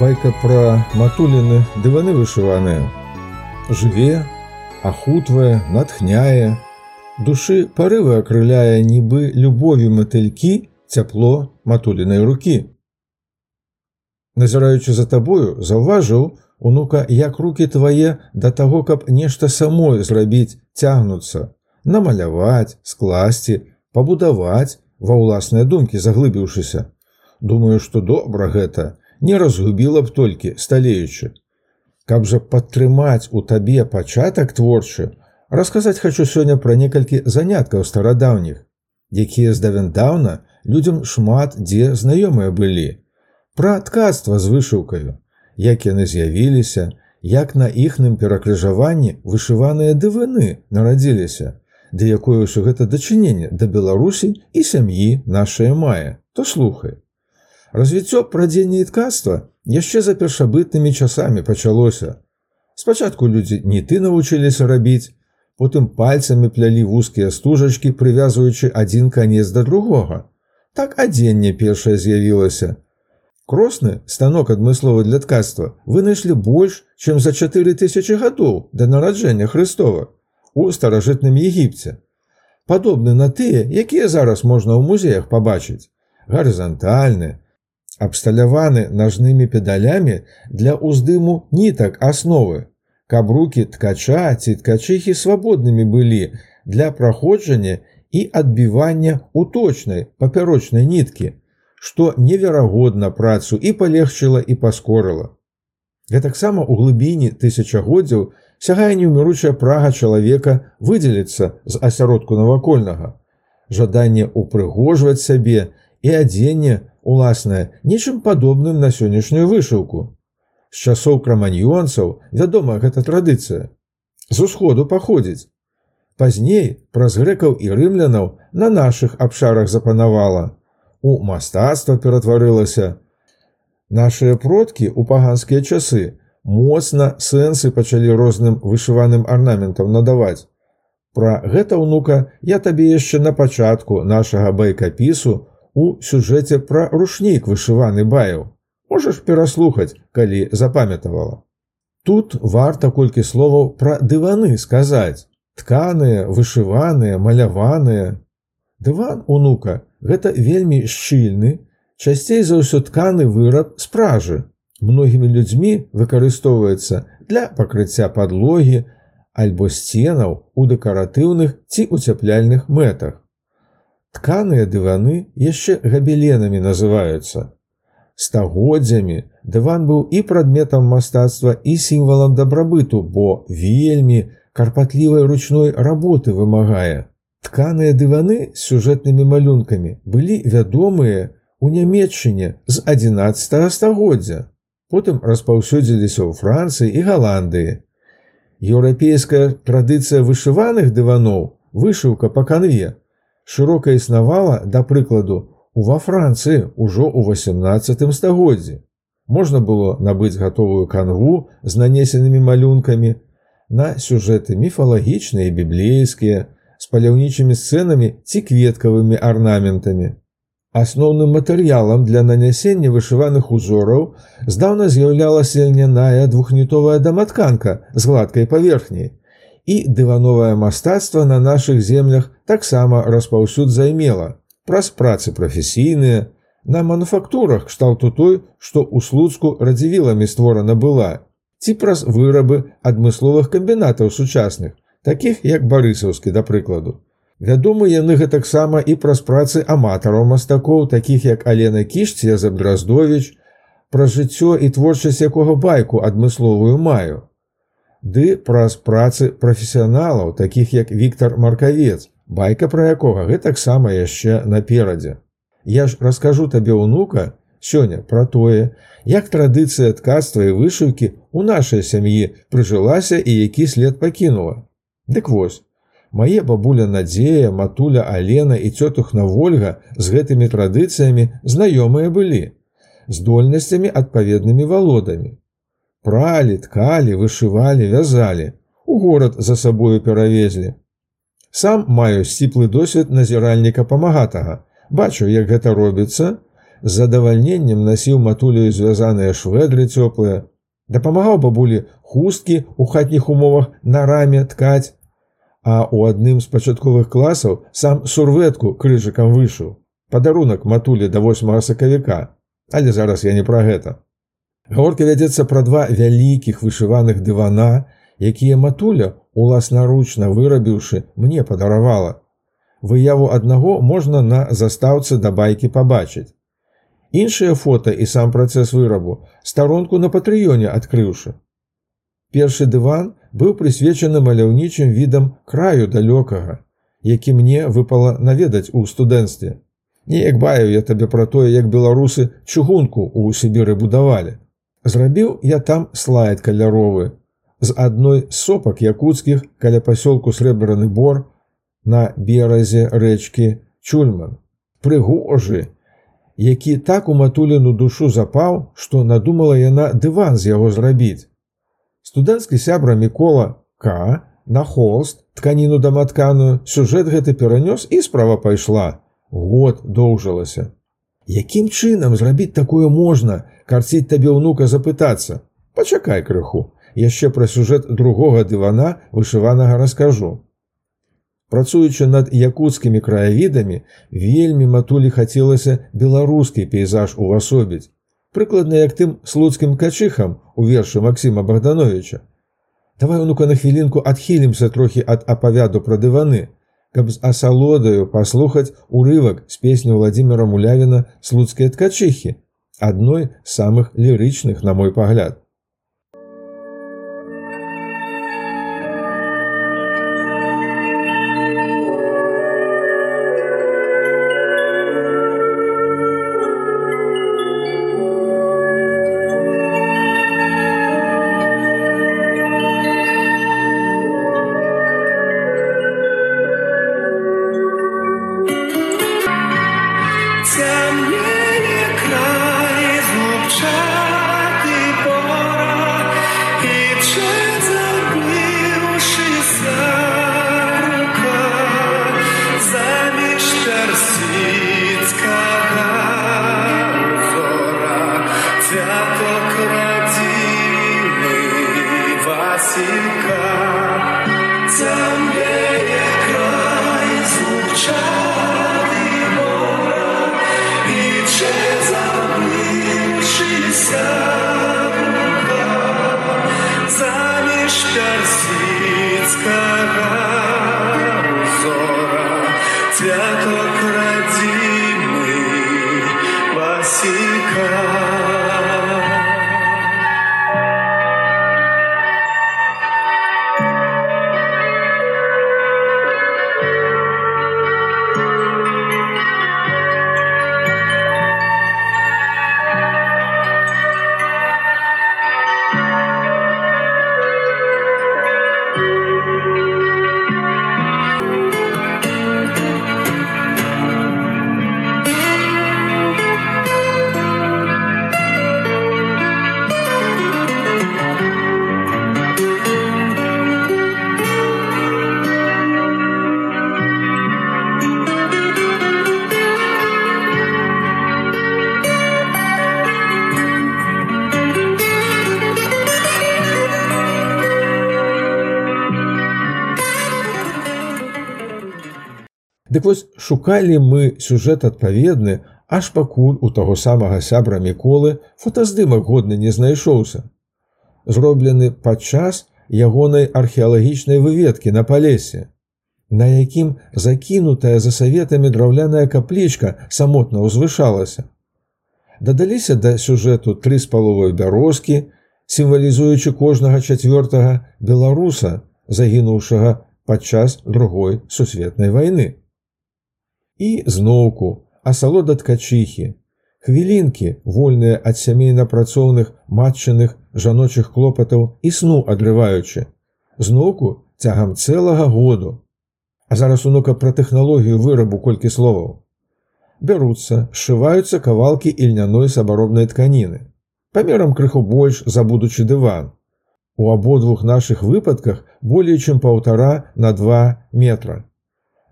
байка пра матуліны дываны вышываныя. Жыве, ахутвае, натхняе, душы парывы акрыляе нібы любові матылькі цяпло матулінай рукі. Назіраючы за табою, заўважыў, унука, як руки твае да таго, каб нешта самой зрабіць цягнуцца, намаляваць, скласці, пабудаваць ва ўласныя думкі заглыбіўшыся. Думаю, што добра гэта не разгубіла б толькі сталеючы. Каб жа падтрымаць у табе пачатак творчы, расказаць хачу сёння пра некалькі заняткаў старадаўніх, якія здавяндаўна людзям шмат дзе знаёмыя былі пра ткацтва з вышыўкаю, як яны з'явіліся, як на іхным перакрыжаванні вышываныя дывыны нарадзіліся, ды якое ўсё гэта дачыненне да Беларусі і сям'і нашае мае, то слухай. Развіццё прадзення і ткацтва яшчэ за першабытнымі часамі пачалося. Спачатку людзі не ты навучыліся рабіць, потым пальцамі плялі вузкія стужачкі, прывязваючы адзін канец да другога. Так адзенне першае з'явілася, Кросны станок адмысловы для ткацтва вынайшлі больш, чым за 4000 гадоў да нараджэння Хрыстова у старажытным Егіпце. Падобны на тыя, якія зараз можна ў музеях пабачыць, гарызантальны, абсталяваны нажнымі педалямі для ўздыму нітак асновы, каб рукі ткача ці ткачыхі свабоднымі былі для праходжання і адбівання уточнай папярочнай ніткі, што неверагодна працу і палегчыла і паскорыла. Гэтаксама ў глыбіні тысячагоддзяў сягае неўміручая прага чалавека выдзеліцца з асяродку навакольнага, жаданне упрыгожваць сябе і адзенне уласнае нечым падобным на сённяшнюю вышыўку. З часоў краманьёнцаў вядома гэта традыцыя. З усходу паходзіць. Пазней праз грэкаў і рымлянаў на нашых абшарах запанавала, у мастацтва ператварылася. Нашыя продкі ў паганскія часы моцна сэнсы пачалі розным вышываным арнаментам надаваць. Пра гэта ўнука я табе яшчэ на пачатку нашага байкапісу у сюжэце пра рушнік вышываны баяў. Можаш пераслухаць, калі запамятавала. Тут варта колькі словаў пра дываны сказаць: тканыя, вышываныя, маляваныя. Дыван унука Гэта вельмі шчыльны, часцей за ўсё тканы выраб з пражы. Многімі людзьмі выкарыстоўваецца для пакрыцця падлогі альбо сценаў у дэкаратыўных ці уцяпляльных мэтах. Тканыя дываны яшчэ габеленамі называюцца. Стагоддзямі дыван быў і прадметам мастацтва і сімвалам дабрабыту, бо вельмі карпатлівай ручной работы вымагае. Тканыя дываны з сюжэтнымі малюнкамі былі вядомыя ў нямметчыне з 11 стагоддзя. Потым распаўсюдзіліся ў Францыі і Галандыі. Еўрапейская традыцыя вышываных дываноў, вышыўка па канве, шырока існавала, да прыкладу, ува Францыі ўжо ў 18 стагоддзі. Можна было набыць гатовую канву з нанесенымі малюнкамі на сюжэты міфалагічныя і біблейскія, з паляўнічымі сцэнамі ці кветкавымі арнаментамі. Асноўным матэрыялам для нанясення вышываных узораў здаўна з'яўлялася льняная двухнітовая даматканка з гладкай паверхняй. І дывановае мастацтва на нашых землях таксама распаўсюд займела праз працы прафесійныя, на мануфактурах кшталту той, што ў слуцку радзівіламі створана была, ці праз вырабы адмысловых камбінатаў сучасных, таких як барысаўскі да прыкладу. Вядомы яны гэтаксама і праз працы аматараў мастакоў, такіх як Алена Кішці за Драздович, пра жыццё і творчасць якога байку адмысловую маю. Ды праз працы прафесіяналаў, такіх як Віктор Маркавец, байка пра якога гэтаксама яшчэ наперадзе. Я ж раскажу табе ўнука сёння пра тое, як традыцыя ткацтва і вышыўкі ў нашай сям'і прыжылася і які след пакінула. Дык вось, мае бабуля Надзея, матуля Алена і цётухна Вольга з гэтымі традыцыямі знаёмыя былі, здольнасцямі адпаведнымі валодамі. Пралі, ткалі, вышывалі, вязалі, у горад за сабою перавезлі. Сам маю сціплы досвед назіральніка памагатага, бачу, як гэта робіцца, з задавальненнем насіў матулю звязаныя шведры цёплыя, дапамагаў бабулі хусткі ў хатніх умовах на раме ткаць, а ў адным з пачатковых класаў сам сурветку крыжыкам выйшаў. Падарунак матулі да 8 сакавіка, але зараз я не пра гэта. Гаворка вядзецца пра два вялікіх вышываных дывана, якія матуля, уласнаручна вырабіўшы, мне падаравала. Выяву аднаго можна на застаўцы да байкі пабачыць. Іншыя фота і сам працэс вырабу старонку на патрыёне адкрыўшы. Першы дыван быў прысвечаны маляўнічым відам краю далёкага, які мне выпала наведаць у студэнцтве. Неяк баю я табе пра тое, як беларусы чугунку ў Сібіры будавалі. Зрабіў я там слайд каляровы з адной сопак якуцкіх каля пасёлку срэбраны бор на беразе рэчкі чульман. Прыгожы які так у матуліну душу запаў што надумала яна дыван з яго зрабіць. Студэнцкі сябра мікола к. на холст тканіну даматканую сюжэт гэты перанёс і справа пайшла. Год доўжылася Якім чынам зрабіць такое можна, карціць табе ўнука запытацца. Пачакай крыху, яшчэ пра сюжэт другога дывана вышыванага раскажу. Працуючы над якуцкімі краявідамі, вельмі матулі хацелася беларускі пейзаж увасобіць. Прыкладна як тым слуцкім качыхам у вершы Масіма Богдановича. Давай унука на хвілінку адхілімся трохі ад апавяду пра дываны, каб з асалодаю паслухаць урывак з песню владимира мулявіна слуцкія ткачыхі адной з самых лірычных на мой пагляд шукалі мы сюжэт адпаведны, аж пакуль у таго самага сябра міколы фотаздымак годны не знайшоўся. Зроблены падчас ягонай археалагічнай выведкі на палесе, на якім закінутая за саветамі драўляная каплічка самотна ўзвышалася. Дадаліся да сюжэту тры з паловай бярозкі, сімвалізуючы кожнага чацвёртага беларуса, загінуўшага падчас другой сусветнай вайны і зноўку асалода ткачыхі хвілінкі вольныя ад сямейна-працоўных матчаных жаночых клопатаў і сну адрываючы. Зноўку цягам цэлага году. А зараз унука пра тэхналогію вырабу колькі словаў. Бяруцца сшываюцца кавалкі ільняной сабаробнай тканіны. Памерам крыху больш за будучы дыван. У абодвух нашых выпадках болей чым паўтара на два метра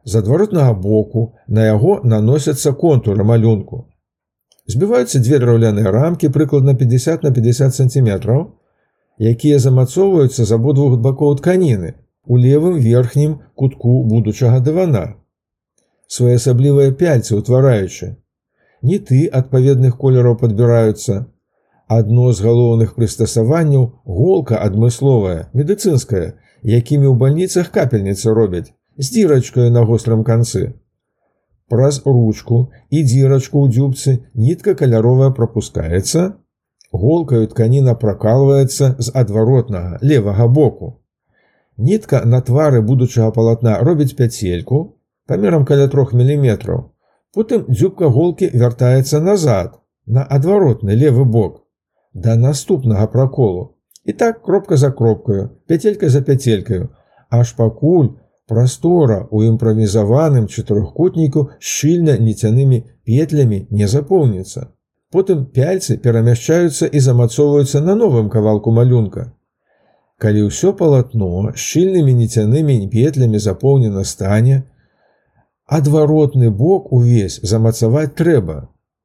з адваротнага боку на яго наносяцца контуры малюнку. Збіваюцца дзве драўляныя рамкі прыкладна 50 на 50 сантиметраў, якія замацоўваюцца з абодвух бакоў тканіны у левым верхнім кутку будучага дывана. Своеасаблівыя пяльцы ўтвараючы. Ніты адпаведных колераў падбіраюцца. Адно з галоўных прыстасаванняў голка адмысловая, медыцынская, якімі ў бальніцах капельніцы робяць з дзірачкаю на вострым канцы. Праз ручку і дзірачку ў дзюбцы нітка каляровая пропускаецца. Голкаю тканіна прокалваецца з адваротнага левага боку. Нітка на твары будучага палатна робіць пяцельку памерам каля трох міліметраў. Потым дзюбка голкі вяртаецца назад на адваротны левы бок да наступнага проколу. І так кропка за кропкаю, пяцелька за пяцелькаю, аж пакуль Прастора ў імправізаваным чатырохкутніку шчыльна нецянымі петлямі не запоўніцца. Потым пяльцы перамяшчаюцца і замацоўваюцца на новым кавалку малюнка. Калі ўсё палатно шчыльнымі нецянымі петлямі запоўнена стане, адваротны бок увесь замацаваць трэба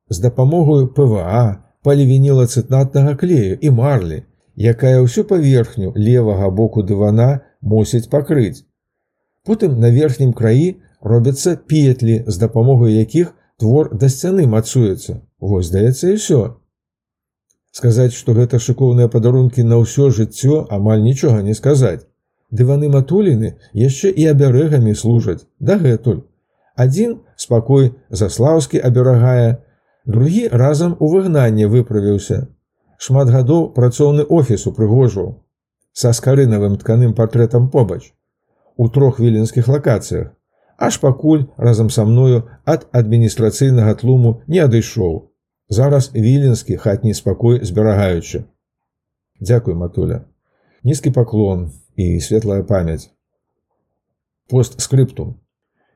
з дапамогою ПВА палівінілацытнатнага клею і марлі, якая ўсю паверхню левага боку дывана мусіць пакрыць. Потым на верхнім краі робяцца петлі, з дапамогай якіх твор да сцяны мацуецца. Вось здаецца і ўсё. Сказаць, што гэта шыкоўныя падарункі на ўсё жыццё амаль нічога не сказаць. Дываны матуліны яшчэ і абярэгамі служаць дагэтуль. Адзін спакой заслаўскі аберагае, другі разам у выгнанне выправіўся. Шмат гадоў працоўны офіс упрыгожваў са скарынавым тканым партрэтам побач у трох віленскіх лакацыях, аж пакуль разам са мною ад адміністрацыйнага тлуму не адышоў. Зараз віленскі хатні спакой зберагаючы. Дзякуй, матуля. Нізкі паклон і светлая памяць. Постскрыптум.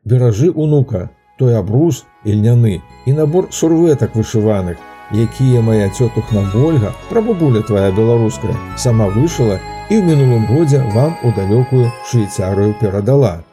Беражы унука, той абрус ільняны і набор сурветак вышываных, якія моя цётухна Вольга, прабабуля твоя беларуская, сама вышыла і ў мінулым годзе вам у далёкую швейцарыю перадала.